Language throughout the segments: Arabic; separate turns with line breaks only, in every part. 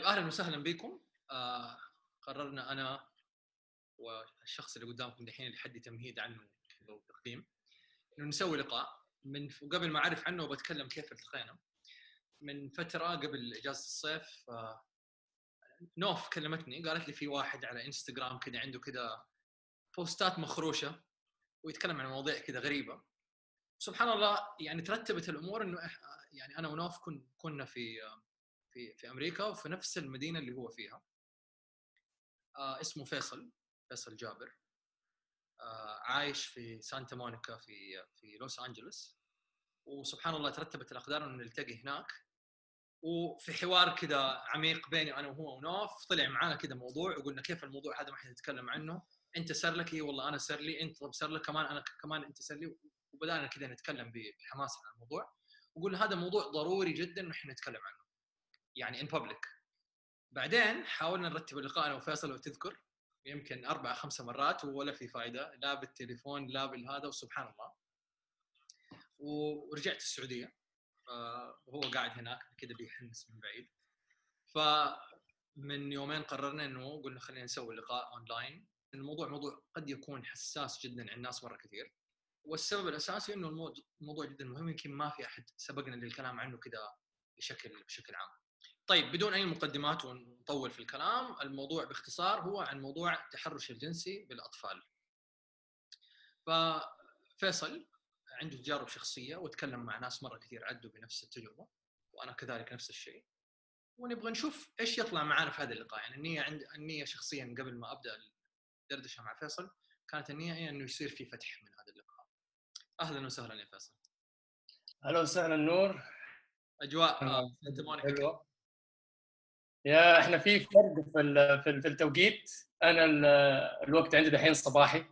طيب أهلا وسهلا بكم. آه قررنا أنا والشخص اللي قدامكم دحين اللي حدي تمهيد عنه أو تقديم إنه نسوي لقاء. من وقبل ما أعرف عنه وبتكلم كيف التقينا. من فترة قبل إجازة الصيف آه نوف كلمتني قالت لي في واحد على إنستغرام كذا عنده كذا بوستات مخروشة ويتكلم عن مواضيع كذا غريبة. سبحان الله يعني ترتبت الأمور إنه يعني أنا ونوف كن كنا في في في أمريكا وفي نفس المدينة اللي هو فيها. آه اسمه فيصل فيصل جابر. آه عايش في سانتا مونيكا في في لوس أنجلوس. وسبحان الله ترتبت الأقدار إنه نلتقي هناك. وفي حوار كذا عميق بيني أنا وهو ونوف طلع معانا كذا موضوع وقلنا كيف الموضوع هذا ما حنتكلم عنه. أنت صار لك اي والله أنا صار لي أنت طب صار لك كمان أنا كمان أنت صار لي. وبدأنا كذا نتكلم بحماس عن الموضوع. وقلنا هذا موضوع ضروري جدا إحنا نتكلم عنه. يعني ان بابليك بعدين حاولنا نرتب اللقاء أنا وفيصل لو تذكر يمكن أربع خمسة مرات ولا في فائده لا بالتليفون لا بالهذا وسبحان الله. ورجعت السعودية آه، وهو قاعد هناك كذا بيحنس من بعيد. فمن يومين قررنا إنه قلنا خلينا نسوي لقاء اونلاين الموضوع موضوع قد يكون حساس جدا عند الناس مرة كثير. والسبب الأساسي إنه الموضوع جدا مهم يمكن ما في أحد سبقنا للكلام عنه كذا بشكل بشكل عام. طيب بدون أي مقدمات ونطول في الكلام، الموضوع باختصار هو عن موضوع التحرش الجنسي بالأطفال. ففيصل عنده تجارب شخصية وتكلم مع ناس مرة كثير عدوا بنفس التجربة وأنا كذلك نفس الشيء. ونبغى نشوف إيش يطلع معنا في هذا اللقاء، يعني النية عند النية شخصيا قبل ما أبدأ الدردشة مع فيصل كانت النية هي إنه يصير في فتح من هذا اللقاء. أهلا وسهلا يا فيصل.
أهلا وسهلا نور
أجواء آه،
آه،
سانتا مونيكا
يا إحنا في فرق في في ال- في التوقيت. أنا ال- الوقت عندي دحين صباحي.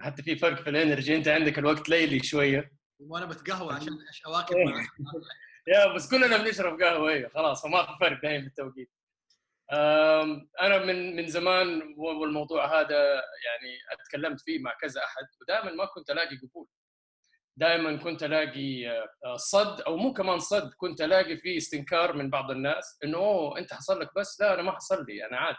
حتى في فرق في ال energy. أنت عندك الوقت ليلي شوية.
وأنا بتقهوى عشان اواكب
إيه. يا بس كلنا بنشرب قهوة. أيوه خلاص فما في فرق دحين في التوقيت. أنا من من زمان والموضوع هذا يعني أتكلمت فيه مع كذا أحد. ودائما ما كنت ألاقي قبول. دائما كنت ألاقي آه، صد أو مو كمان صد كنت ألاقي فيه استنكار من بعض الناس إنه أوه أنت حصل لك بس؟ لا أنا ما حصل لي أنا عادي.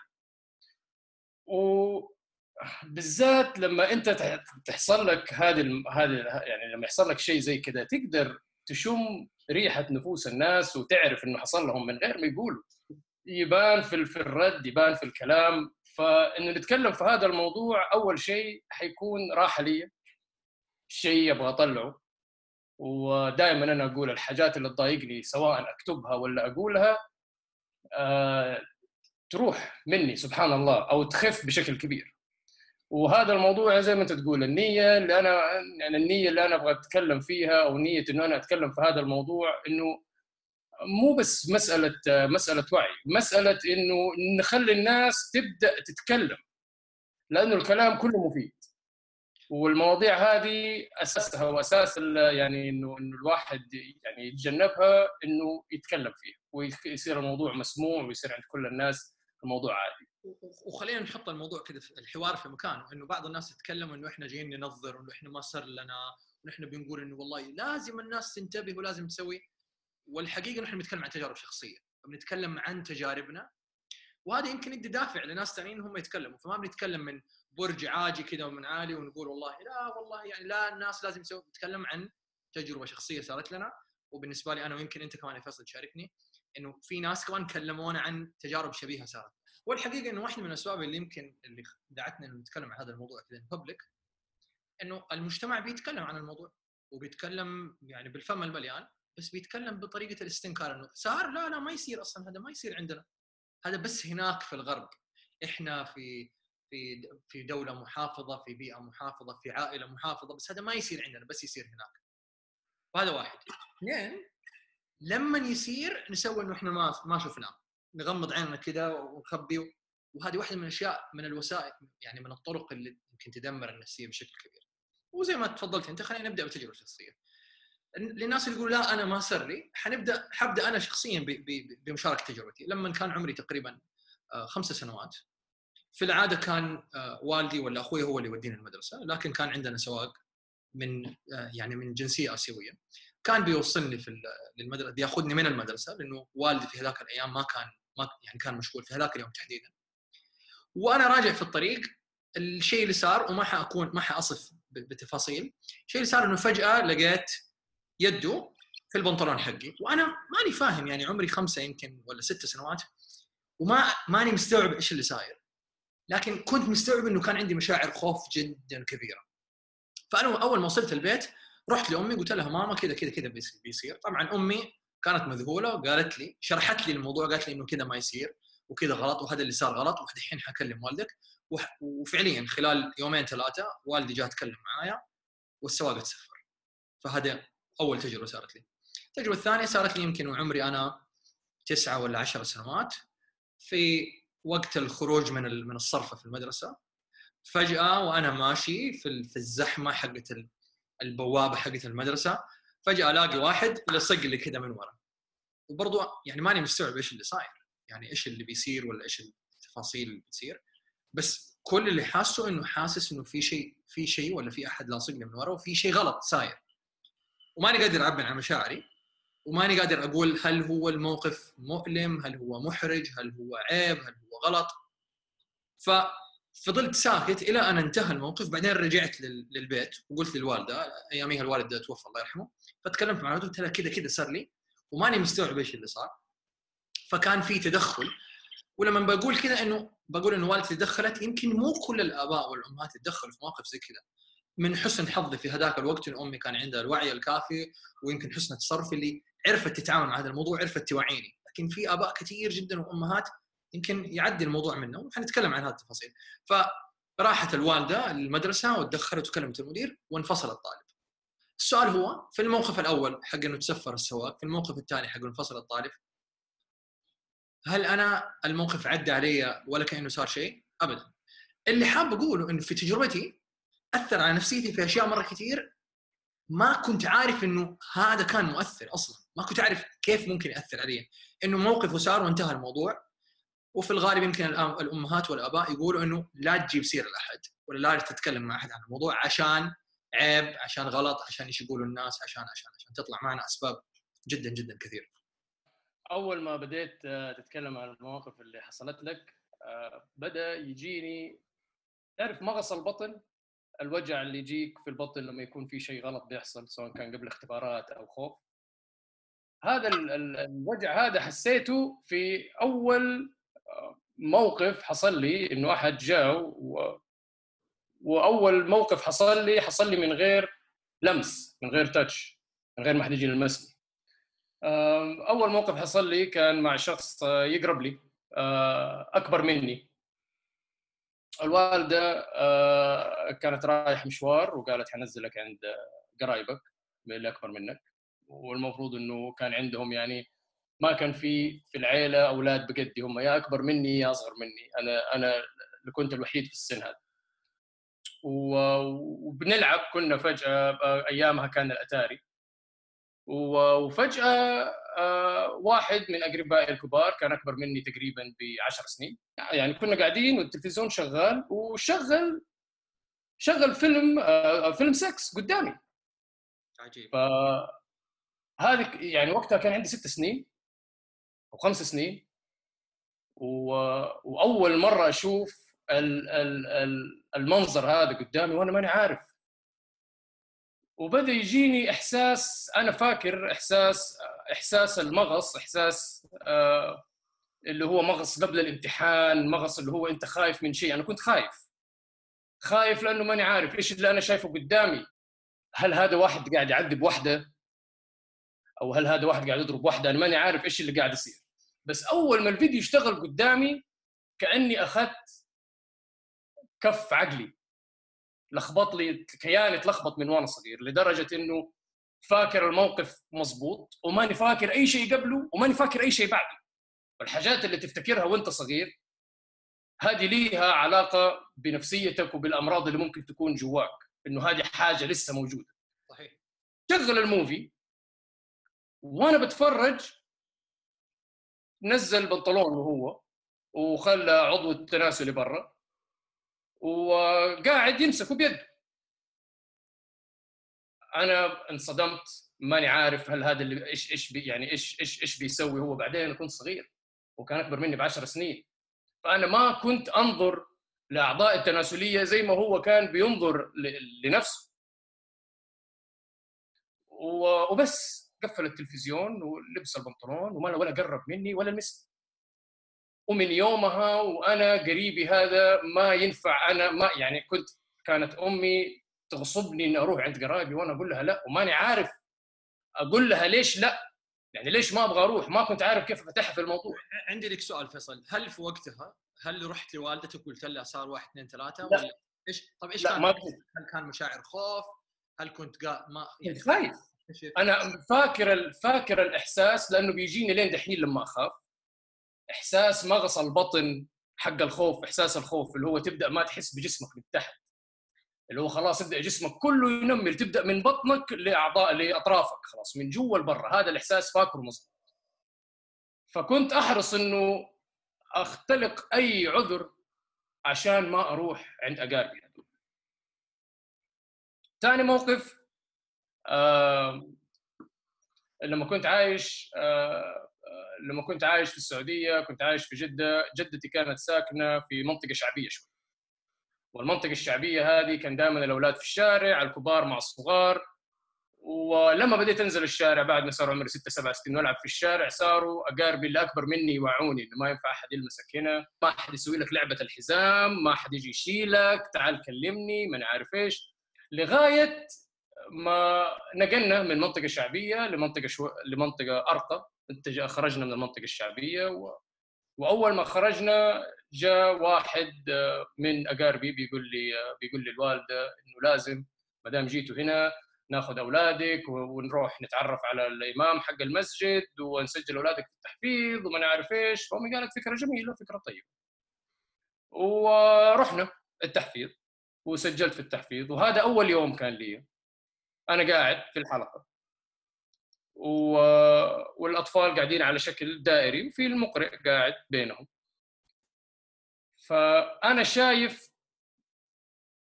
وبالذات لما أنت تح- تحصل لك هذه هذه يعني لما يحصل لك شيء زي كذا تقدر تشم ريحة نفوس الناس وتعرف إنه حصل لهم من غير ما يقولوا. يبان في في الرد يبان في الكلام. فانه نتكلم في هذا الموضوع أول شيء حيكون راحة لي شيء أبغى أطلعه. ودائما أنا أقول الحاجات اللي تضايقني سواء أكتبها ولا أقولها آه تروح مني سبحان الله أو تخف بشكل كبير. وهذا الموضوع زي ما أنت تقول النية اللي أنا يعني النية اللي أنا أبغى أتكلم فيها أو نية إنه أنا أتكلم في هذا الموضوع إنه مو بس مسألة مسألة وعي مسألة إنه نخلي الناس تبدأ تتكلم لأنه الكلام كله مفيد. والمواضيع هذه أساسها وأساس يعني إنه إنه الواحد يعني يتجنبها إنه يتكلم فيها ويصير الموضوع مسموع ويصير عند كل الناس الموضوع عادي.
وخلينا نحط الموضوع كذا الحوار في مكانه إنه بعض الناس يتكلموا إنه إحنا جايين ننظر وإنه إحنا ما صار لنا ونحن بنقول إنه والله لازم الناس تنتبه ولازم تسوي. والحقيقة نحن بنتكلم عن تجارب شخصية بنتكلم عن تجاربنا. وهذا يمكن يدي دافع لناس ثانيين هم يتكلموا فما بنتكلم من برج عاجي كذا ومن عالي ونقول والله لا والله يعني لا الناس لازم يسوي نتكلم عن تجربة شخصية صارت لنا. وبالنسبة لي أنا ويمكن أنت كمان يا فيصل تشاركني إنه في ناس كمان كلمونا عن تجارب شبيهة صارت. والحقيقة إنه واحدة من الأسباب اللي يمكن اللي دعتنا إنه نتكلم عن هذا الموضوع كذا بابليك إنه المجتمع بيتكلم عن الموضوع وبيتكلم يعني بالفم المليان بس بيتكلم بطريقة الاستنكار إنه صار لا لا ما يصير أصلا هذا ما يصير عندنا. هذا بس هناك في الغرب. إحنا في في في دولة محافظة في بيئة محافظة في عائلة محافظة بس هذا ما يصير عندنا بس يصير هناك. وهذا واحد. اثنين لما يصير نسوي إنه إحنا ما ما شفناه. نغمض عيننا كذا ونخبي وهذه واحدة من الأشياء من الوسائل يعني من الطرق اللي يمكن تدمر النفسية بشكل كبير. وزي ما تفضلت أنت خلينا نبدأ بتجربة شخصية. للناس اللي يقولوا لا أنا ما لي حنبدأ حبدأ أنا شخصيا بمشاركة تجربتي. لما كان عمري تقريبا آه، خمسة سنوات في العادة كان آه، والدي ولا أخوي هو اللي يودينا المدرسة لكن كان عندنا سواق من آه، يعني من جنسية آسيوية. كان بيوصلني في للمدرسة بيأخذني من المدرسة لأنه والدي في هذاك الأيام ما كان ما يعني كان مشغول في هذاك اليوم تحديدا. وأنا راجع في الطريق الشيء اللي صار وما حأكون ما حأصف بتفاصيل الشيء اللي صار إنه فجأة لقيت يده في البنطلون حقي. وأنا ماني فاهم يعني عمري خمسة يمكن ولا ست سنوات وما ماني مستوعب إيش اللي صاير. لكن كنت مستوعب إنه كان عندي مشاعر خوف جدا كبيرة. فأنا أول ما وصلت البيت رحت لأمي قلت لها ماما كذا كذا كذا بيصير طبعا أمي كانت مذهوله وقالت لي شرحت لي الموضوع قالت لي إنه كذا ما يصير وكذا غلط وهذا اللي صار غلط ودحين حكلم والدك. وفعليا خلال يومين ثلاثة والدي جاء تكلم معايا والسواق تسفر فهذا أول تجربة صارت لي. التجربة الثانية صارت لي يمكن وعمري أنا تسعة ولا عشر سنوات. في وقت الخروج من من الصرفة في المدرسة. فجأة وأنا ماشي في في الزحمة حقت البوابة حقت المدرسة فجأة ألاقي واحد لصق لي كذا من ورا. وبرضه يعني ماني مستوعب إيش اللي صاير. يعني إيش اللي بيصير ولا إيش التفاصيل اللي بتصير. بس كل اللي حاسه إنه حاسس إنه في شيء في شيء ولا في أحد لاصقني من ورا وفي شيء غلط صاير. وماني قادر أعبر عن مشاعري. وماني قادر أقول هل هو الموقف مؤلم هل هو محرج هل هو عيب هل هو غلط. ففضلت ساكت إلى أن انتهى الموقف بعدين رجعت للبيت وقلت للوالدة أياميها الوالد توفى الله يرحمه فتكلمت معها قلت لها كذا كذا صار لي وماني مستوعب إيش اللي صار. فكان في تدخل ولما بقول كذا إنه بقول إنه والدتي تدخلت يمكن مو كل الآباء والأمهات يتدخلوا في مواقف زي كذا. من حسن حظي في هذاك الوقت إن أمي كان عندها الوعي الكافي ويمكن حسن التصرف اللي عرفت تتعامل مع هذا الموضوع عرفت توعيني. لكن في آباء كثير جدا وأمهات يمكن يعدي الموضوع منه وحنتكلم عن هذه التفاصيل. فراحت الوالدة المدرسة وتدخلت وكلمت المدير وانفصل الطالب. السؤال هو في الموقف الأول حق إنه تسفر السواق في الموقف الثاني حق انفصل الطالب هل أنا الموقف عدى علي ولا كأنه صار شيء؟ ابدا. اللي حاب أقوله إنه في تجربتي أثر على نفسيتي في أشياء مرة كثير ما كنت عارف إنه هذا كان مؤثر أصلا، ما كنت عارف كيف ممكن يأثر علي، إنه موقف وصار وانتهى الموضوع وفي الغالب يمكن الأمهات والآباء يقولوا إنه لا تجيب سيرة لأحد ولا لا تتكلم مع أحد عن الموضوع عشان عيب، عشان غلط، عشان إيش يقولوا الناس، عشان عشان عشان تطلع معنا أسباب جدا جدا كثير.
أول ما بديت آه، تتكلم عن المواقف اللي حصلت لك آه، بدأ يجيني تعرف مغص البطن الوجع اللي يجيك في البطن لما يكون في شيء غلط بيحصل سواء كان قبل اختبارات أو خوف. هذا الوجع هذا حسيته في أول آه، موقف حصل لي إنه أحد جاء و... وأول موقف حصل لي حصل لي من غير لمس من غير تاتش من غير ما حد يجي يلمسني. أول موقف حصل لي كان مع شخص آه، يقرب لي آه، أكبر مني. الوالدة كانت رايح مشوار وقالت حنزلك عند قرايبك اللي أكبر منك. والمفروض إنه كان عندهم يعني ما كان في في العيلة أولاد بقدي هم يا أكبر مني يا أصغر مني. أنا أنا اللي كنت الوحيد في السن هذا. وبنلعب كنا فجأة أيامها كان الأتاري. وفجأة آه، واحد من أقربائي الكبار كان أكبر مني تقريبا ب 10 سنين. يعني كنا قاعدين والتلفزيون شغال وشغل شغل فيلم آه، فيلم سكس قدامي.
عجيب.
هذه يعني وقتها كان عندي ست سنين أو خمس سنين و... وأول مرة أشوف المنظر هذا قدامي وأنا ماني عارف. وبدأ يجيني إحساس أنا فاكر إحساس إحساس المغص إحساس آه اللي هو مغص قبل الامتحان مغص اللي هو أنت خايف من شيء. أنا كنت خايف. خايف لأنه ماني عارف إيش اللي أنا شايفه قدامي. هل هذا واحد قاعد يعذب واحدة؟ أو هل هذا واحد قاعد يضرب واحدة أنا ماني عارف إيش اللي قاعد يصير. بس أول ما الفيديو اشتغل قدامي كأني أخذت كف عقلي. لخبط لي كياني تلخبط من وأنا صغير لدرجة إنه فاكر الموقف مضبوط وماني فاكر أي شيء قبله وماني فاكر أي شيء بعده. الحاجات اللي تفتكرها وأنت صغير هذه ليها علاقة بنفسيتك وبالأمراض اللي ممكن تكون جواك إنه هذه حاجة لسه موجودة.
صحيح.
شغل الموفي. وأنا بتفرج نزل بنطلونه هو وخلى عضو التناسلي برا وقاعد يمسكه بيده أنا انصدمت ماني عارف هل هذا اللي إيش إيش بي يعني إيش إيش إيش بيسوي هو بعدين كنت صغير وكان أكبر مني ب 10 سنين. فأنا ما كنت أنظر لأعضاء التناسلية زي ما هو كان بينظر لنفسه. وبس. قفل التلفزيون ولبس البنطلون وما ولا قرب مني ولا لمسني ومن يومها وأنا قريبي هذا ما ينفع أنا ما يعني كنت كانت أمي تغصبني إني أروح عند قرايبي وأنا أقول لها لا وماني عارف أقول لها ليش لا. يعني ليش ما أبغى أروح؟ ما كنت عارف كيف أفتحها في الموضوع.
عندي لك سؤال فيصل. هل في وقتها هل رحت لوالدتك وقلت لها صار واحد اثنين ثلاثة؟ لا. ولا إيش طب إيش كان ما هل كان مشاعر خوف؟ هل كنت قا... ما
يعني خايف. أنا فاكر فاكر الإحساس لأنه بيجيني لين دحين لما أخاف. إحساس مغص البطن حق الخوف إحساس الخوف اللي هو تبدأ ما تحس بجسمك من تحت. اللي هو خلاص يبدا جسمك كله ينمل تبدأ من بطنك لأعضاء لأطرافك خلاص من جوا لبرا. هذا الإحساس فاكره مظبوط فكنت أحرص إنه أختلق أي عذر عشان ما أروح عند أقاربي. ثاني موقف لما كنت عايش آه لما كنت عايش في السعودية كنت عايش في جدة جدتي كانت ساكنة في منطقة شعبية شوي. والمنطقة الشعبية هذه كان دائما الأولاد في الشارع الكبار مع الصغار. ولما بديت أنزل الشارع بعد ما صار عمري 6 7 سنين وألعب في الشارع صاروا أقاربي اللي أكبر مني يوعوني إنه ما ينفع أحد يلمسك هنا، ما أحد يسوي لك لعبة الحزام، ما أحد يجي يشيلك، تعال كلمني، ما عارف إيش، لغاية ما نقلنا من منطقة شعبية لمنطقة شو... لمنطقة أرقى، خرجنا من المنطقة الشعبية و... وأول ما خرجنا جاء واحد من أقاربي بيقول لي بيقول لي الوالدة إنه لازم ما دام جيتوا هنا ناخذ أولادك ونروح نتعرف على الإمام حق المسجد ونسجل أولادك في التحفيظ وما نعرف إيش. فأمي قالت فكرة جميلة فكرة طيبة. ورحنا التحفيظ وسجلت في التحفيظ. وهذا أول يوم كان لي. أنا قاعد في الحلقة. و... والأطفال قاعدين على شكل دائري وفي المقرئ قاعد بينهم. فأنا شايف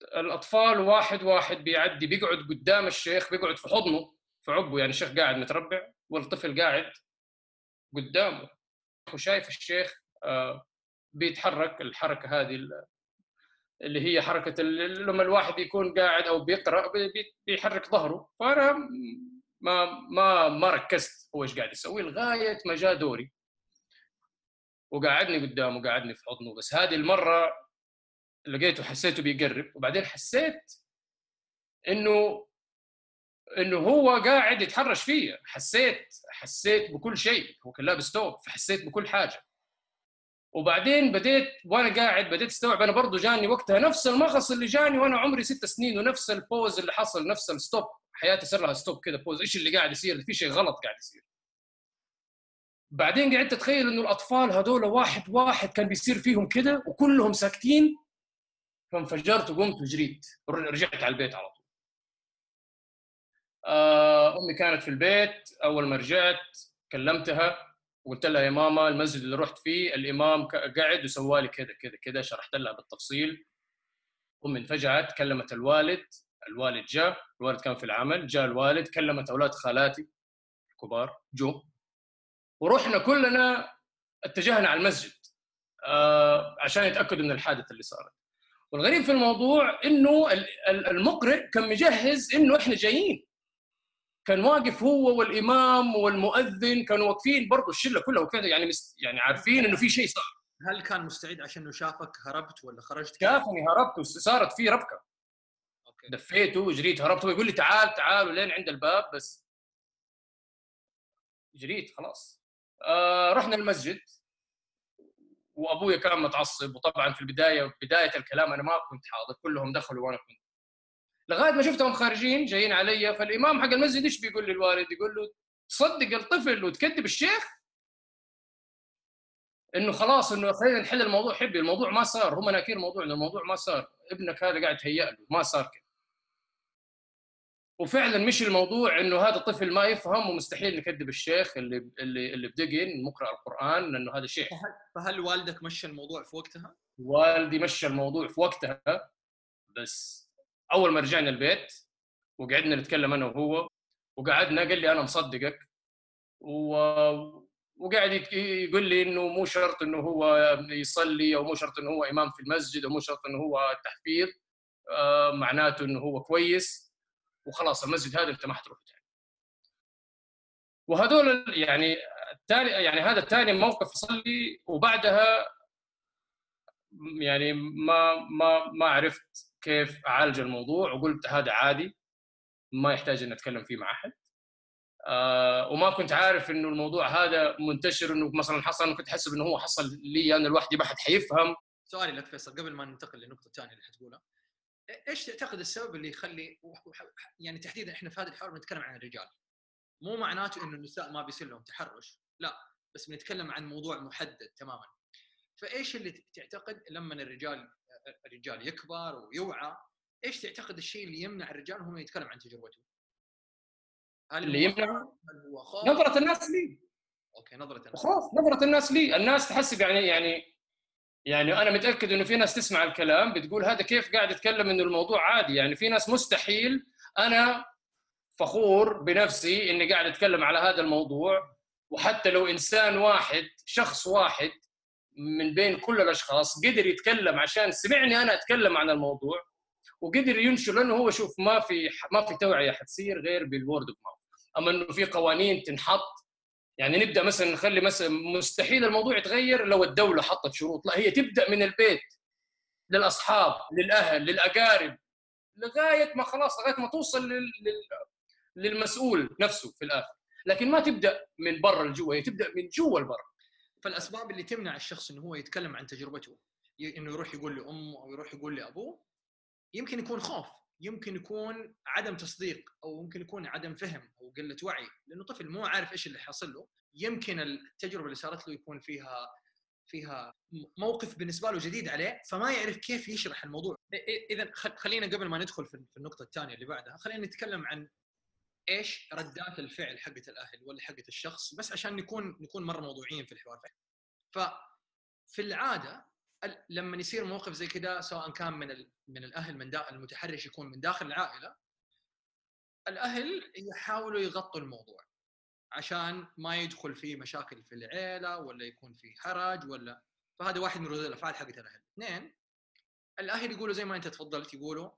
الأطفال واحد واحد بيعدي بيقعد قدام الشيخ بيقعد في حضنه في عقبه. يعني الشيخ قاعد متربع والطفل قاعد قدامه. وشايف الشيخ آه، بيتحرك الحركة هذه اللي هي حركة لما الواحد يكون قاعد أو بيقرأ بيحرك ظهره. فأنا ما ما ما ركزت هو إيش قاعد يسوي لغاية ما جاء دوري. وقعدني قدامه قعدني في حضنه بس هذه المرة لقيته حسيته بيقرب. وبعدين حسيت انه إنه هو قاعد يتحرش فيا. حسيت حسيت بكل شيء. هو كان لابس ثوب فحسيت بكل حاجة. وبعدين بديت وأنا قاعد بديت أستوعب. أنا برضه جاني وقتها نفس المغص اللي جاني وأنا عمري ست سنين ونفس ال pause اللي حصل نفس ال stop حياتي صار لها stop كذا pause إيش اللي قاعد يصير؟ في شيء غلط قاعد يصير. بعدين قعدت أتخيل إنه الأطفال هذول واحد واحد كان بيصير فيهم كذا وكلهم ساكتين. فانفجرت وقمت وجريت. رجعت على البيت على طول. آه، أمي كانت في البيت. أول ما رجعت كلمتها. وقلت لها يا ماما المسجد اللي رحت فيه الإمام قعد وسوى لي كذا كذا كذا شرحت لها بالتفصيل. امي انفجعت كلمت الوالد الوالد جاء الوالد كان في العمل جاء الوالد كلمت أولاد خالاتي الكبار جو ورحنا كلنا اتجهنا على المسجد آه عشان يتأكدوا من الحادثة اللي صارت. والغريب في الموضوع إنه المقرئ كان مجهز إنه إحنا جايين. كان واقف هو والإمام والمؤذن كانوا واقفين برضه الشلة كلها وكذا يعني مست يعني عارفين إنه في شيء صار.
هل كان مستعد عشان إنه شافك هربت ولا خرجت؟
شافني هربت وصارت في ربكة. أوكي. دفيته وجريت هربت هو يقول لي تعال تعال ولين عند الباب بس. جريت خلاص. آه رحنا المسجد. وأبويا كان متعصب وطبعا في البداية بداية الكلام أنا ما كنت حاضر كلهم دخلوا وأنا كنت لغاية ما شفتهم خارجين جايين علي. فالإمام حق المسجد إيش بيقول للوالد؟ يقول له تصدق الطفل وتكذب الشيخ؟ إنه خلاص إنه خلينا نحل الموضوع. حبي الموضوع ما صار. هم ناكين الموضوع إنه الموضوع ما صار. ابنك هذا قاعد تهيأ له. ما صار كذا وفعلا مش الموضوع إنه هذا الطفل ما يفهم ومستحيل نكذب الشيخ اللي اللي اللي بدقن مقرأ القرآن لأنه هذا شيخ
فهل والدك مشى الموضوع في وقتها؟
والدي مشى الموضوع في وقتها بس أول ما رجعنا البيت وقعدنا نتكلم أنا وهو وقعدنا قال لي أنا مصدقك و... وقاعد يقول لي إنه مو شرط إنه هو يصلي أو مو شرط إنه هو إمام في المسجد أو مو شرط إنه هو تحفيظ آه، معناته إنه هو كويس وخلاص المسجد هذا أنت ما حتروح تاني. وهذول يعني الثاني يعني هذا الثاني موقف حصل لي وبعدها يعني ما ما ما عرفت كيف أعالج الموضوع وقلت هذا عادي ما يحتاج إن أتكلم فيه مع أحد. آه وما كنت عارف إنه الموضوع هذا منتشر إنه مثلا حصل أنا كنت حسب إنه هو حصل لي أنا لوحدي ما حد حيفهم.
سؤالي لك فيصل قبل ما ننتقل للنقطه الثانية اللي حتقولها. إيش تعتقد السبب اللي يخلي يعني تحديدا إحنا في هذا الحوار بنتكلم عن الرجال؟ مو معناته إنه النساء ما بيصير لهم تحرش لا بس بنتكلم عن موضوع محدد تماما. فإيش اللي تعتقد لما الرجال الرجال يكبر ويوعى إيش تعتقد الشيء اللي يمنع الرجال انه يتكلم عن تجربته؟ هل
اللي يمنع
خوف؟ هل هو خوف؟
نظرة الناس لي
okay نظرة الناس
خلاص نظرة الناس لي الناس تحسب يعني يعني يعني أنا متأكد إنه في ناس تسمع الكلام بتقول هذا كيف قاعد يتكلم إنه الموضوع عادي يعني في ناس مستحيل أنا فخور بنفسي إني قاعد أتكلم على هذا الموضوع وحتى لو إنسان واحد شخص واحد من بين كل الأشخاص قدر يتكلم عشان سمعني أنا أتكلم عن الموضوع وقدر ينشر لأنه هو شوف ما في ما في توعية حتصير غير بال word of mouth أما إنه في قوانين تنحط يعني نبدأ مثلا نخلي مثلا مستحيل الموضوع يتغير لو الدولة حطت شروط. لا هي تبدأ من البيت للأصحاب للأهل للأقارب لغاية ما خلاص لغاية ما توصل لل... لل... للمسؤول نفسه في الآخر. لكن ما تبدأ من برا لجوا هي تبدأ من جوا لبرا
فالأسباب اللي تمنع الشخص إنه هو يتكلم عن تجربته إنه يروح يقول لأمه أو يروح يقول لأبوه يمكن يكون خوف يمكن يكون عدم تصديق أو يمكن يكون عدم فهم أو قلة وعي لأنه طفل مو عارف إيش اللي حاصل له يمكن التجربة اللي صارت له يكون فيها فيها موقف بالنسبة له جديد عليه فما يعرف كيف يشرح الموضوع. اذا خلينا قبل ما ندخل في النقطة الثانية اللي بعدها خلينا نتكلم عن إيش ردات الفعل حقت الأهل ولا حقت الشخص بس عشان نكون نكون مرة موضوعيين في الحوار. ففي العادة ال- لما يصير موقف زي كذا سواء كان من من الأهل من المتحرش يكون من داخل العائلة الأهل يحاولوا يغطوا الموضوع عشان ما يدخل فيه مشاكل في العيلة ولا يكون في حرج ولا فهذا واحد من ردود الأفعال حقت الأهل. اثنين الأهل يقولوا زي ما أنت تفضلت يقولوا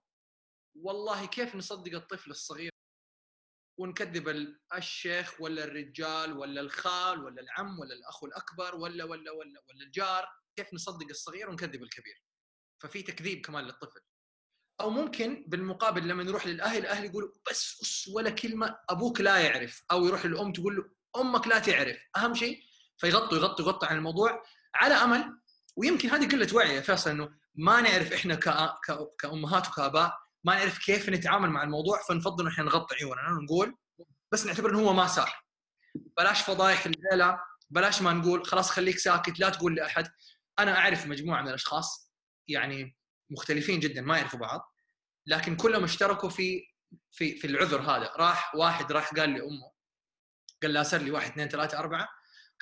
والله كيف نصدق الطفل الصغير؟ ونكذب ال- الشيخ ولا الرجال ولا الخال ولا العم ولا الأخ الأكبر ولا ولا ولا ولا الجار كيف نصدق الصغير ونكذب الكبير؟ ففي تكذيب كمان للطفل. أو ممكن بالمقابل لما نروح للأهل الاهل يقولوا بس أس ولا كلمة أبوك لا يعرف. أو يروح للأم تقول له أمك لا تعرف. أهم شيء فيغطوا يغطوا يغطوا عن الموضوع على أمل. ويمكن هذه قلة وعي يا فيصل إنه ما نعرف إحنا كأ- كأ- كأمهات وكآباء ما نعرف كيف نتعامل مع الموضوع فنفضل إحنا نغطي عيوننا ونقول بس نعتبر إنه هو ما صار بلاش فضايح العيله بلاش ما نقول خلاص خليك ساكت لا تقول لأحد. أنا أعرف مجموعة من الأشخاص يعني مختلفين جدا ما يعرفوا بعض لكن كلهم اشتركوا في في في العذر هذا. راح واحد راح قال لأمه قال لها صار لي واحد اثنين ثلاثة أربعة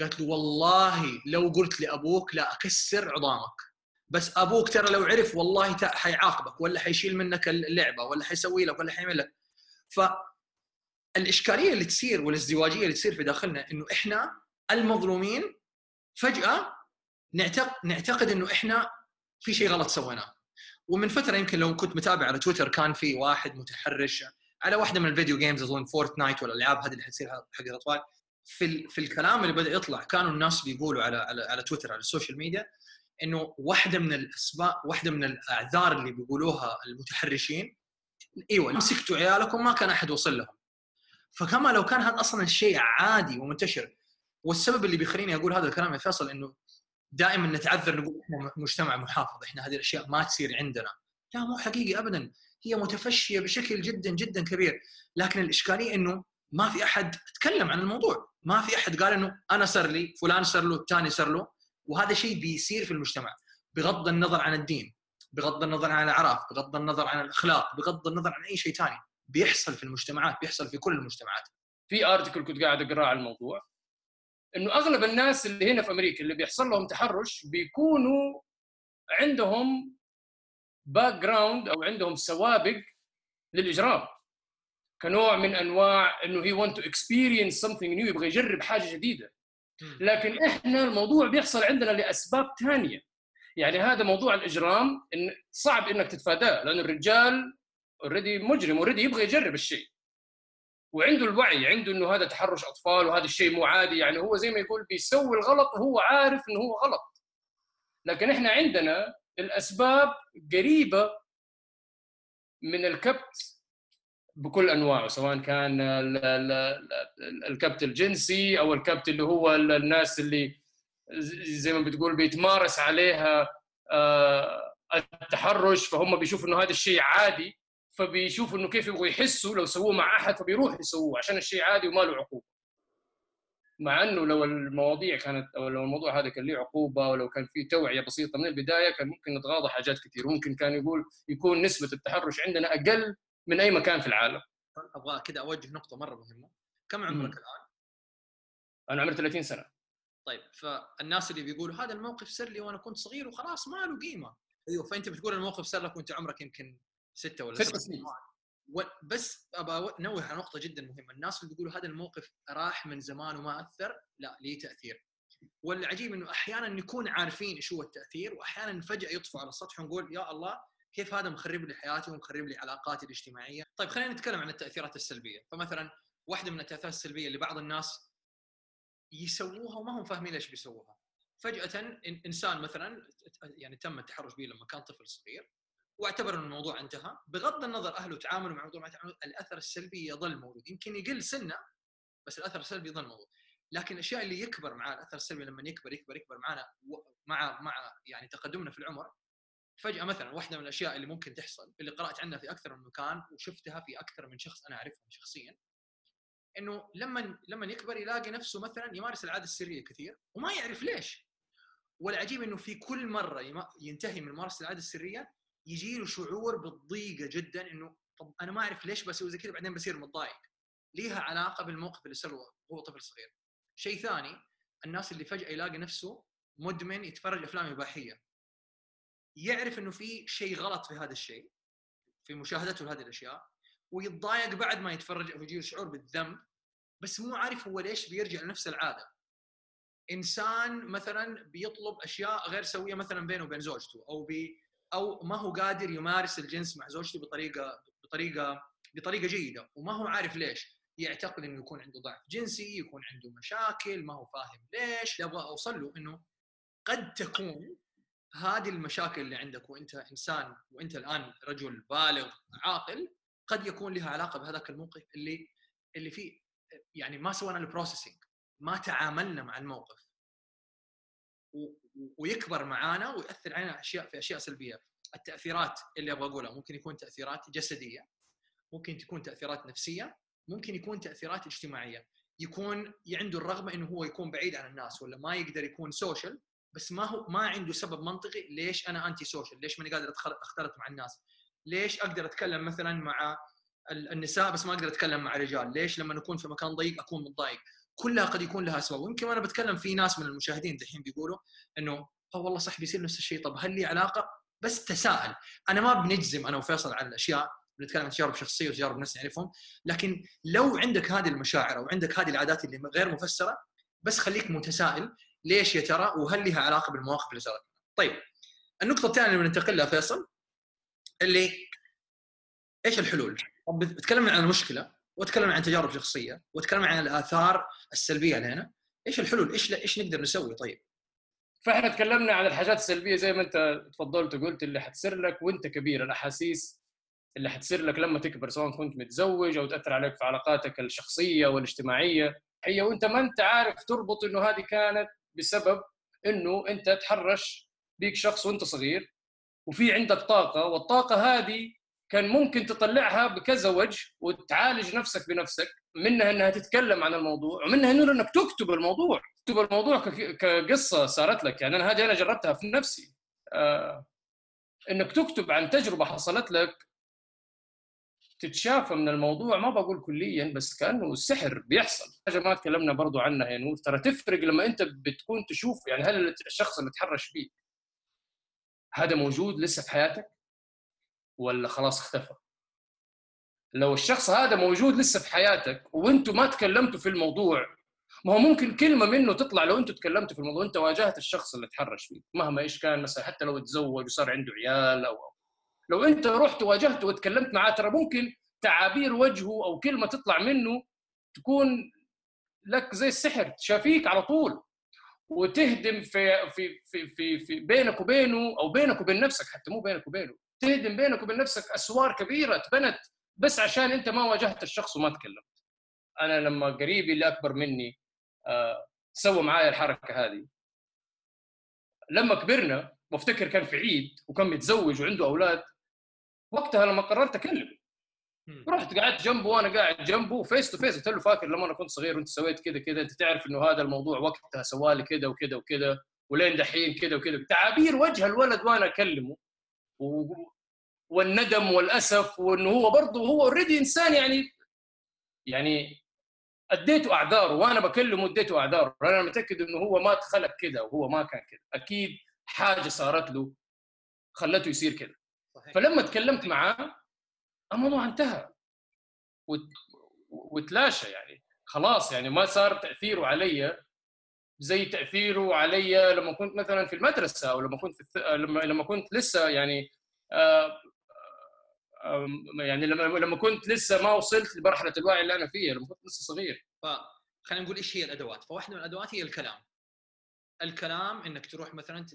قالت له والله لو قلت لأبوك لا أكسر عظامك. بس أبوك ترى لو عرف والله حيعاقبك ولا حيشيل منك اللعبة ولا حيسوي لك ولا حيعمل لك. فالاشكاليه اللي تصير والازدواجية اللي تصير في داخلنا إنه إحنا المظلومين فجأة نعتقد نعتقد إنه إحنا في شيء غلط سويناه. ومن فترة يمكن لو كنت متابع على تويتر كان في واحد متحرش على واحدة من ال video games أظن فورتنايت والالعاب هذه اللي حتصير حق الأطفال. في في الكلام اللي بدأ يطلع كانوا الناس بيقولوا على على على تويتر على السوشيال ميديا إنه واحدة من الأسباب واحدة من الأعذار اللي بيقولوها المتحرشين إيوه مسكتوا عيالكم ما كان أحد وصل لهم. فكما لو كان هذا أصلا الشيء عادي ومنتشر والسبب اللي بيخليني أقول هذا الكلام يا فيصل إنه دائما نتعذر نقول إحنا مجتمع محافظ إحنا هذه الأشياء ما تصير عندنا. لا مو حقيقي ابدا. هي متفشية بشكل جدا جدا كبير. لكن الإشكالية إنه ما في أحد تكلم عن الموضوع. ما في أحد قال إنه أنا صار لي فلان صار له الثاني صار له. وهذا شيء بيصير في المجتمع بغض النظر عن الدين بغض النظر عن الأعراف بغض النظر عن الأخلاق بغض النظر عن أي شيء ثاني. بيحصل في المجتمعات بيحصل في كل المجتمعات.
في article كنت قاعد أقرأه على الموضوع إنه أغلب الناس اللي هنا في أمريكا اللي بيحصل لهم تحرش بيكونوا عندهم background أو عندهم سوابق للإجرام. كنوع من أنواع إنه he want to experience something new يبغى يجرب حاجة جديدة. لكن إحنا الموضوع بيحصل عندنا لأسباب ثانية. يعني هذا موضوع الإجرام إن صعب إنك تتفاداه لأن الرجال already مجرم already يبغى يجرب الشيء. وعنده الوعي عنده إنه هذا تحرش أطفال وهذا الشيء مو عادي يعني هو زي ما يقول بيسوي الغلط وهو عارف إنه هو غلط. لكن إحنا عندنا الأسباب قريبة من الكبت بكل أنواعه سواء كان الكبت الجنسي أو الكبت اللي هو الناس اللي زي ما بتقول بيتمارس عليها آه، التحرش فهم بيشوفوا إنه هذا الشيء عادي فبيشوفوا إنه كيف يبغوا يحسوا لو سووه مع أحد فبيروحوا يسووه عشان الشيء عادي وما له عقوبة. مع إنه لو المواضيع كانت أو لو الموضوع هذا كان له عقوبة ولو كان في توعية بسيطة من البداية كان ممكن نتغاضى حاجات كثير ممكن كان يقول يكون نسبة التحرش عندنا أقل من أي مكان في العالم.
أبغى كذا أوجه نقطة مرة مهمة. كم عمرك الآن؟
أنا عمري 30 سنة.
طيب فالناس اللي بيقولوا هذا الموقف صار لي وأنا كنت صغير وخلاص ما له قيمة. أيوه فأنت بتقول الموقف صار لك وأنت عمرك يمكن ستة ولا ست سنين. بس ابى انوه على نقطة جدا مهمة. الناس اللي بيقولوا هذا الموقف راح من زمان وما أثر لا ليه تأثير. والعجيب إنه أحيانا نكون عارفين إيش هو التأثير واحيانا فجأة يطفو على السطح ونقول يا الله كيف هذا مخرب لي حياتي ومخرب لي علاقاتي الاجتماعية؟ طيب خلينا نتكلم عن التأثيرات السلبية. فمثلا واحدة من التأثيرات السلبية اللي بعض الناس يسووها وما هم فاهمين ليش بيسووها. فجأة إنسان مثلا يعني تم التحرش به لما كان طفل صغير واعتبر إن الموضوع انتهى. بغض النظر أهله تعاملوا مع الموضوع الأثر السلبي يظل موجود. يمكن يقل سنة بس الأثر السلبي يظل موجود. لكن الأشياء اللي يكبر معاه الأثر السلبي لما يكبر يكبر يكبر معنا مع مع يعني تقدمنا في العمر فجأة مثلا واحدة من الأشياء اللي ممكن تحصل اللي قرأت عنها في أكثر من مكان وشفتها في أكثر من شخص أنا أعرفهم شخصيا إنه لما لما يكبر يلاقي نفسه مثلا يمارس العادة السرية كثير وما يعرف ليش. والعجيب إنه في كل مرة ينتهي من ممارسة العادة السرية يجي له شعور بالضيقة جدا إنه طب أنا ما أعرف ليش بسوي زي كذا بعدين بصير متضايق. ليها علاقة بالموقف اللي صار وهو طفل صغير. شيء ثاني الناس اللي فجأة يلاقي نفسه مدمن يتفرج أفلام إباحية. يعرف إنه في شيء غلط في هذا الشيء في مشاهدته لهذه الأشياء ويتضايق بعد ما يتفرج أو يجيه شعور بالذنب بس مو عارف هو ليش بيرجع لنفس العادة. إنسان مثلا بيطلب أشياء غير سوية مثلا بينه وبين زوجته أو بي أو ما هو قادر يمارس الجنس مع زوجته بطريقة بطريقة بطريقة جيدة وما هو عارف ليش. يعتقد إنه يكون عنده ضعف جنسي يكون عنده مشاكل ما هو فاهم ليش. أبغى أوصل له إنه قد تكون هذه المشاكل اللي عندك وأنت إنسان وأنت الآن رجل بالغ عاقل قد يكون لها علاقة بهذاك الموقف اللي اللي فيه يعني ما سوينا البروسيسنج ما تعاملنا مع الموقف. ويكبر معانا وياثر علينا أشياء في أشياء سلبية. التأثيرات اللي أبغى أقولها ممكن يكون تأثيرات جسدية ممكن تكون تأثيرات نفسية ممكن يكون تأثيرات اجتماعية. يكون عنده الرغبة إنه هو يكون بعيد عن الناس ولا ما يقدر يكون social بس ما هو ما عنده سبب منطقي ليش أنا anti social ليش ماني قادر أختلط مع الناس. ليش أقدر أتكلم مثلا مع النساء بس ما أقدر أتكلم مع رجال؟ ليش لما نكون في مكان ضيق أكون متضايق؟ كلها قد يكون لها اسباب ويمكن وأنا بتكلم في ناس من المشاهدين دحين بيقولوا إنه آه والله صح بيصير نفس الشيء. طب هل لي علاقة؟ بس تساءل. أنا ما بنجزم أنا وفيصل على الأشياء بنتكلم عن تجارب شخصية وتجارب ناس نعرفهم. لكن لو عندك هذه المشاعر أو عندك هذه العادات اللي غير مفسرة بس خليك متسائل ليش يا ترى وهل لها علاقة بالمواقف اللي صارت طيب النقطة الثانية اللي بننتقل لها فيصل اللي إيش الحلول؟ طب بتكلم عن المشكلة واتكلم عن تجارب شخصية واتكلم عن الآثار السلبية لنا إيش الحلول؟ إيش إيش نقدر نسوي طيب؟
فإحنا تكلمنا عن الحاجات السلبية زي ما أنت تفضلت وقلت اللي حتصير لك وأنت كبير الأحاسيس اللي حتصير لك لما تكبر سواء كنت متزوج أو تأثر عليك في علاقاتك الشخصية والاجتماعية هي وأنت ما أنت عارف تربط إنه هذه كانت بسبب إنه أنت تحرش بيك شخص وأنت صغير وفي عندك طاقة والطاقة هذه كان ممكن تطلعها بكذا وجه وتعالج نفسك بنفسك منها إنها تتكلم عن الموضوع ومنها إنك تكتب الموضوع. تكتب الموضوع كقصة صارت لك. يعني أنا هذه أنا جربتها في نفسي. آه إنك تكتب عن تجربة حصلت لك تتشافى من الموضوع ما بقول كليا بس كأنه السحر بيحصل. حاجة ما تكلمنا برضو عنها يا نور. ترى تفرق لما أنت بتكون تشوف يعني هل الشخص اللي تحرش فيه هذا موجود لسه في حياتك؟ ولا خلاص اختفى؟ لو الشخص هذا موجود لسه في حياتك وأنتم ما تكلمتوا في الموضوع ما هو ممكن كلمة منه تطلع لو أنتم تكلمتوا في الموضوع أنت واجهت الشخص اللي تحرش فيه مهما إيش كان مثلا حتى لو تزوج وصار عنده عيال أو لو انت رحت واجهته وتكلمت معاه ترى ممكن تعابير وجهه أو كلمة تطلع منه تكون لك زي السحر تشافيك على طول وتهدم في في في في, في بينك وبينه أو بينك وبين نفسك حتى مو بينك وبينه تهدم بينك وبين نفسك أسوار كبيرة تبنت بس عشان انت ما واجهت الشخص وما تكلمت. أنا لما قريبي اللي أكبر مني آه سوى معايا الحركة هذه. لما كبرنا وأفتكر كان في عيد وكان متزوج وعنده أولاد وقتها لما قررت أكلمه. رحت قعدت جنبه وأنا قاعد جنبه face to face قلت له فاكر لما أنا كنت صغير وأنت سويت كذا كذا أنت تعرف إنه هذا الموضوع وقتها سوالي كذا وكذا وكذا ولين دحين كذا وكذا تعابير وجه الولد وأنا أكلمه و... والندم والأسف وإنه هو برضه هو اوريدي إنسان يعني يعني أديته أعذاره وأنا بكلمه أديته أعذاره. أنا متأكد إنه هو ما اتخلق كذا وهو ما كان كذا أكيد حاجة صارت له خلته يصير كذا فلما تكلمت معاه الموضوع انتهى. وتلاشى يعني. خلاص يعني ما صار تأثيره علي زي تأثيره علي لما كنت مثلا في المدرسة أو لما كنت في الث... لما لما كنت لسه يعني آه يعني لما لما كنت لسه ما وصلت لمرحلة الوعي اللي أنا فيها لما كنت لسه صغير.
فخلينا نقول إيش هي الأدوات؟ فواحدة من الأدوات هي الكلام. الكلام إنك تروح مثلا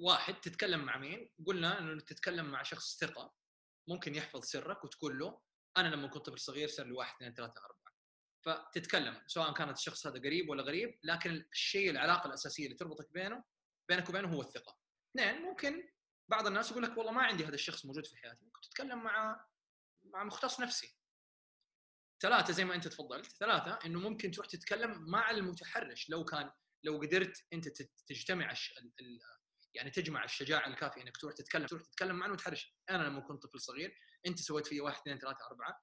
واحد تتكلم مع مين؟ قلنا إنه تتكلم مع شخص ثقة. ممكن يحفظ سرك وتقول له أنا لما كنت طفل صغير صار لي واحد اثنين ثلاثة أربعة. فتتكلم سواء كانت الشخص هذا قريب ولا غريب لكن الشيء العلاقة الأساسية اللي تربطك بينه بينك وبينه هو الثقة. اثنين ممكن بعض الناس يقول لك والله ما عندي هذا الشخص موجود في حياتي. ممكن تتكلم مع مع مختص نفسي. ثلاثة زي ما أنت تفضلت ثلاثة إنه ممكن تروح تتكلم مع المتحرش. لو كان لو قدرت أنت تجتمع يعني تجمع الشجاعة الكافية إنك تروح تتكلم تروح تتكلم مع المتحرش أنا لما كنت طفل صغير أنت سويت فيه واحد اثنين ثلاثة أربعة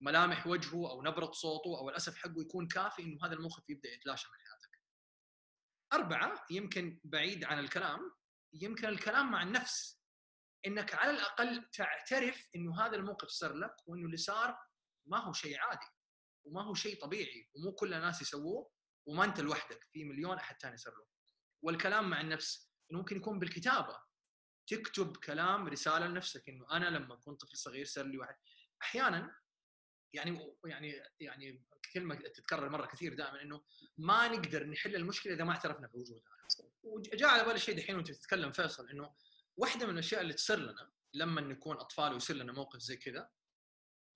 ملامح وجهه أو نبرة صوته أو الأسف حقه يكون كافي إنه هذا الموقف يبدأ يتلاشى من حياتك. أربعة يمكن بعيد عن الكلام يمكن الكلام مع النفس إنك على الأقل تعترف إنه هذا الموقف صار لك وإنه اللي صار ما هو شيء عادي وما هو شيء طبيعي ومو كل الناس يسووه وما أنت لوحدك في مليون أحد ثاني صار له. والكلام مع النفس انه ممكن يكون بالكتابة. تكتب كلام رسالة لنفسك إنه أنا لما كنت طفل صغير صار لي واحد. أحيانا يعني يعني يعني كلمة تتكرر مرة كثير دائما إنه ما نقدر نحل المشكلة إذا ما اعترفنا بوجودها. وجاء على بالي شيء دحين وأنت تتكلم فيصل إنه واحدة من الأشياء اللي تصير لنا لما نكون أطفال ويصير لنا موقف زي كذا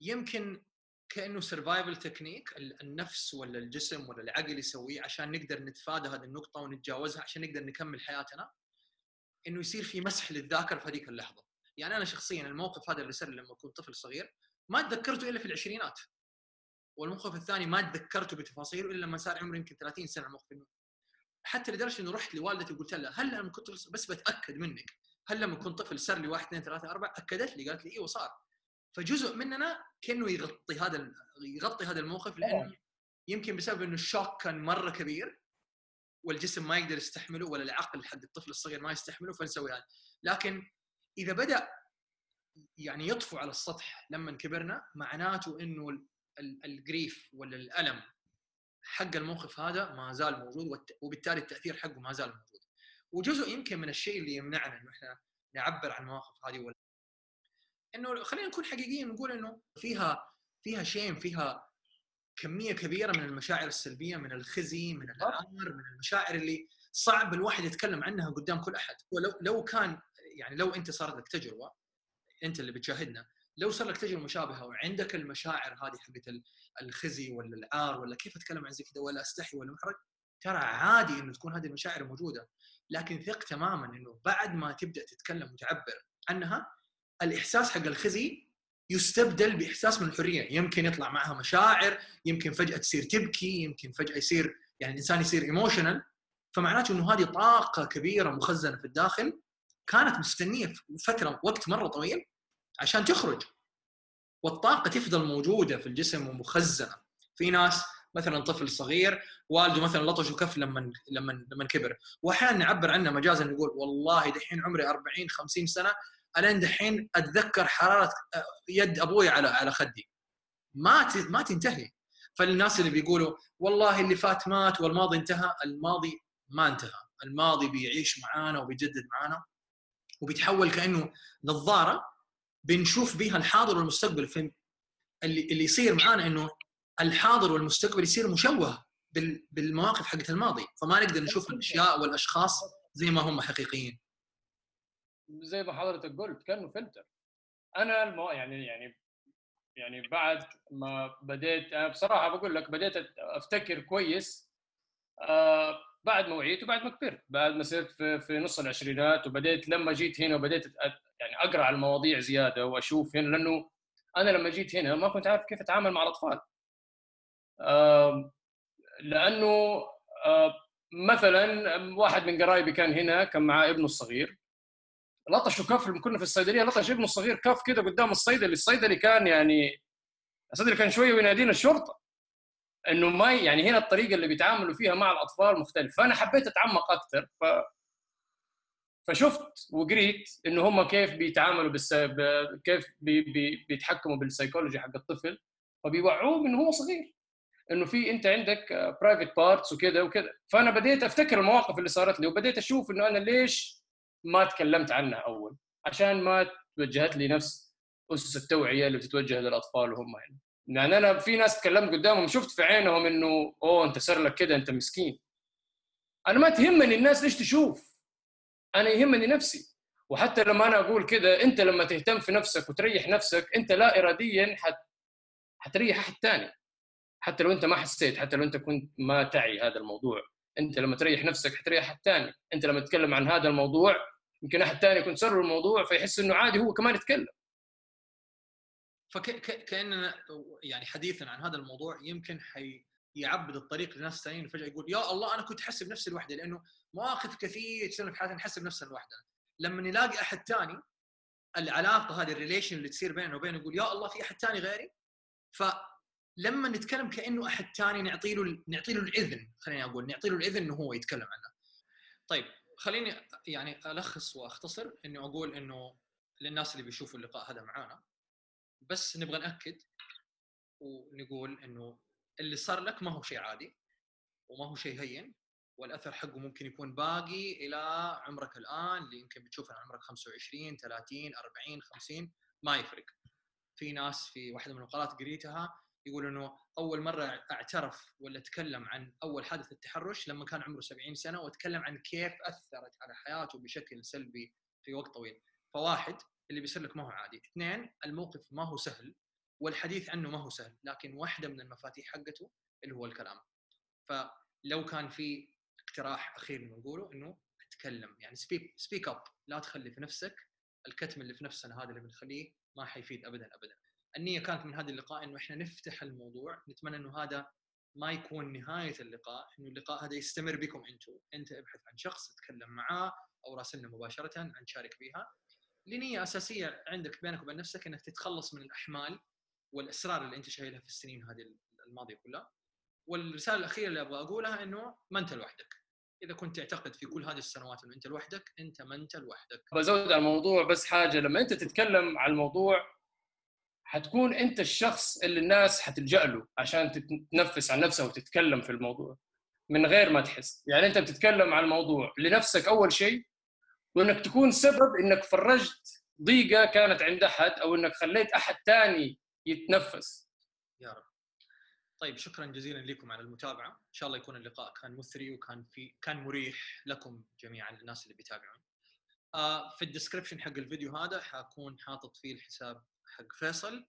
يمكن كأنه survival technique النفس ولا الجسم ولا العقل يسويه عشان نقدر نتفادى هذه النقطة ونتجاوزها عشان نقدر نكمل حياتنا. إنه يصير في مسح للذاكرة في هذيك اللحظة. يعني أنا شخصيا الموقف هذا اللي صار لما كنت طفل صغير ما تذكرته إلا في العشرينات. والموقف الثاني ما تذكرته بتفاصيله إلا لما صار عمري يمكن 30 سنة الموقف انه حتى لدرجة إنه رحت لوالدتي وقلت لها هل لما كنت بس بتأكد منك هل لما كنت طفل صار لي واحد اثنين ثلاثة أربعة أكدت لي قالت لي أيوه صار فجزء مننا كأنه يغطي هذا يغطي هذا الموقف لأنه يمكن بسبب إنه الشوك كان مرة كبير. والجسم ما يقدر يستحمله ولا العقل حق الطفل الصغير ما يستحمله فنسوي هذا. لكن إذا بدأ يعني يطفو على السطح لما كبرنا معناته إنه الجريف ولا الألم حق الموقف هذا ما زال موجود وبالتالي التأثير حقه ما زال موجود. وجزء يمكن من الشيء اللي يمنعنا إنه إحنا نعبر عن المواقف هذه ولا إنه خلينا نكون حقيقيين نقول إنه فيها فيها شيء فيها كمية كبيرة من المشاعر السلبية من الخزي من العار من المشاعر اللي صعب الواحد يتكلم عنها قدام كل أحد. ولو لو كان يعني لو أنت صارت لك تجربة أنت اللي بتشاهدنا لو صار لك تجربة مشابهة وعندك المشاعر هذه حقت الخزي ولا العار ولا كيف أتكلم عن زي كذا ولا أستحي ولا محرج ترى عادي إنه تكون هذه المشاعر موجودة. لكن ثق تماما إنه بعد ما تبدأ تتكلم وتعبر عنها الإحساس حق الخزي يستبدل بإحساس من الحرية. يمكن يطلع معها مشاعر يمكن فجأة تصير تبكي يمكن فجأة يصير يعني الإنسان يصير ايموشنال فمعناته إنه هذه طاقة كبيرة مخزنة في الداخل كانت مستنية فترة وقت مرة طويل عشان تخرج. والطاقة تفضل موجودة في الجسم ومخزنة. في ناس مثلا طفل صغير والده مثلا لطشه كف لما لما لما كبر. واحيانا نعبر عنه مجازا نقول والله دحين عمري 40 50 سنة الين دحين أتذكر حرارة يد أبوي على على خدي. ما ما تنتهي. فالناس اللي بيقولوا والله اللي فات مات والماضي انتهى الماضي ما انتهى. الماضي بيعيش معانا وبيجدد معانا وبيتحول كأنه نظارة بنشوف بها الحاضر والمستقبل. في اللي اللي يصير معانا إنه الحاضر والمستقبل يصير مشوه بال- بالمواقف حقت الماضي. فما نقدر نشوف الأشياء والأشخاص زي ما هم حقيقيين.
زي ما حضرتك قلت كأنه فلتر. أنا المو... يعني يعني يعني بعد ما بديت أنا بصراحة بقول لك بديت أفتكر كويس آه بعد ما وعيت وبعد ما كبرت. بعد ما صرت في, في نص العشرينات وبديت لما جيت هنا وبديت يعني أقرأ على المواضيع زيادة وأشوف هنا لأنه أنا لما جيت هنا ما كنت عارف كيف أتعامل مع الأطفال. آه لأنه آه مثلا واحد من قرايبي كان هنا كان معاه ابنه الصغير. لطشوا كف لما كنا في الصيدلية لطش ابنه الصغير كف كده قدام الصيدلي الصيدلي كان يعني الصيدلي كان شوية وينادينا الشرطة إنه ما يعني هنا الطريقة اللي بيتعاملوا فيها مع الأطفال مختلف فأنا حبيت أتعمق أكثر ف فشفت وقريت إنه هم كيف بيتعاملوا بالس... ب... كيف بي... بي... بيتحكموا بالسيكولوجي حق الطفل فبيوعوه من هو صغير إنه في أنت عندك private parts وكذا وكذا فأنا بديت أفتكر المواقف اللي صارت لي وبديت أشوف إنه أنا ليش ما تكلمت عنها أول عشان ما توجهت لي نفس أسس التوعية اللي بتتوجه للأطفال وهم هنا. يعني أنا في ناس تكلمت قدامهم شفت في عينهم إنه أوه أنت صار لك كده أنت مسكين. أنا ما تهمني الناس ليش تشوف. أنا يهمني نفسي. وحتى لما أنا أقول كده أنت لما تهتم في نفسك وتريح نفسك أنت لا اراديا حت حتريح أحد ثاني حتى لو أنت ما حسيت حتى لو أنت كنت ما تعي هذا الموضوع. أنت لما تريح نفسك حتريح أحد ثاني أنت لما تتكلم عن هذا الموضوع يمكن أحد ثاني يكون سر الموضوع فيحس إنه عادي هو كمان يتكلم.
فكاننا يعني حديثا عن هذا الموضوع يمكن حي الطريق لناس ثانيين فجاه يقول يا الله أنا كنت احسب نفسي لوحدي لأنه مواقف كثير تصير في حياتنا نحسب نفسنا لوحدنا لما نلاقي أحد ثاني العلاقة هذه الريليشن اللي تصير بيننا وبينه يقول يا الله في أحد ثاني غيري؟ فلما نتكلم كأنه أحد ثاني نعطي له نعطي له الإذن خليني أقول نعطي له الإذن إنه هو يتكلم عنه. طيب خليني يعني ألخص وأختصر انه أقول إنه للناس اللي بيشوفوا اللقاء هذا معانا بس نبغى نأكد ونقول إنه اللي صار لك ما هو شيء عادي وما هو شيء هين والأثر حقه ممكن يكون باقي إلى عمرك الآن اللي يمكن بتشوفه عمرك 25 30 40 50 ما يفرق. في ناس في واحدة من المقالات قريتها يقول إنه أول مرة أعترف ولا تكلم عن أول حادث التحرش لما كان عمره 70 سنة وتكلم عن كيف أثرت على حياته بشكل سلبي في وقت طويل. فواحد اللي بيصير لك ما هو عادي. اثنين الموقف ما هو سهل والحديث عنه ما هو سهل لكن واحدة من المفاتيح حقته اللي هو الكلام. فلو كان في اقتراح أخير نقوله إنه أتكلم يعني speak speak up لا تخلي في نفسك الكتم اللي في نفسنا هذا اللي بنخليه ما حيفيد ابدا ابدا. النية كانت من هذا اللقاء إنه إحنا نفتح الموضوع نتمنى إنه هذا ما يكون نهاية اللقاء إنه اللقاء هذا يستمر بكم أنتم أنت ابحث عن شخص تكلم معاه أو راسلنا مباشرة عن شارك بها. لنية أساسية عندك بينك وبين نفسك إنك تتخلص من الأحمال والاسرار اللي أنت شايلها في السنين هذه الماضية كلها. والرسالة الأخيرة اللي أبغى أقولها إنه ما أنت لوحدك. إذا كنت تعتقد في كل هذه السنوات إنه أنت لوحدك أنت ما أنت لوحدك.
بزود على الموضوع بس حاجة لما أنت تتكلم عن الموضوع حتكون أنت الشخص اللي الناس حتلجأ له عشان تتنفس عن نفسها وتتكلم في الموضوع من غير ما تحس. يعني أنت بتتكلم عن الموضوع لنفسك أول شيء وإنك تكون سبب إنك فرجت ضيقة كانت عند أحد أو إنك خليت أحد ثاني يتنفس.
يا رب. طيب شكرا جزيلا لكم على المتابعة. إن شاء الله يكون اللقاء كان مثري وكان في كان مريح لكم جميعا الناس اللي بيتابعون. آه في الديسكربشن حق الفيديو هذا حاكون حاطط فيه الحساب حق فيصل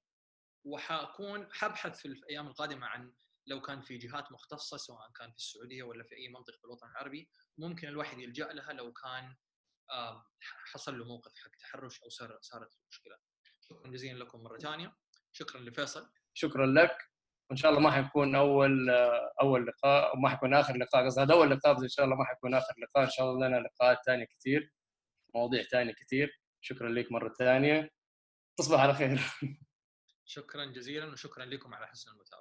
وحأكون حبحث في الأيام القادمة عن لو كان في جهات مختصة سواء كان في السعودية ولا في أي منطقة في الوطن العربي ممكن الواحد يلجأ لها لو كان حصل له موقف حق تحرش أو صار صارت مشكله شكرا جزيلا لكم مرة ثانية. شكرا لفيصل.
شكرا لك. وإن شاء الله ما حيكون أول أول لقاء وما حيكون آخر لقاء قصدي هذا أول لقاء بس إن شاء الله ما حيكون آخر لقاء إن شاء الله لنا لقاءات ثانية كثير مواضيع ثانية كثير. شكرا لك مرة ثانية. تصبح على خير.
شكرا جزيلا وشكرا لكم على حسن المتابعة.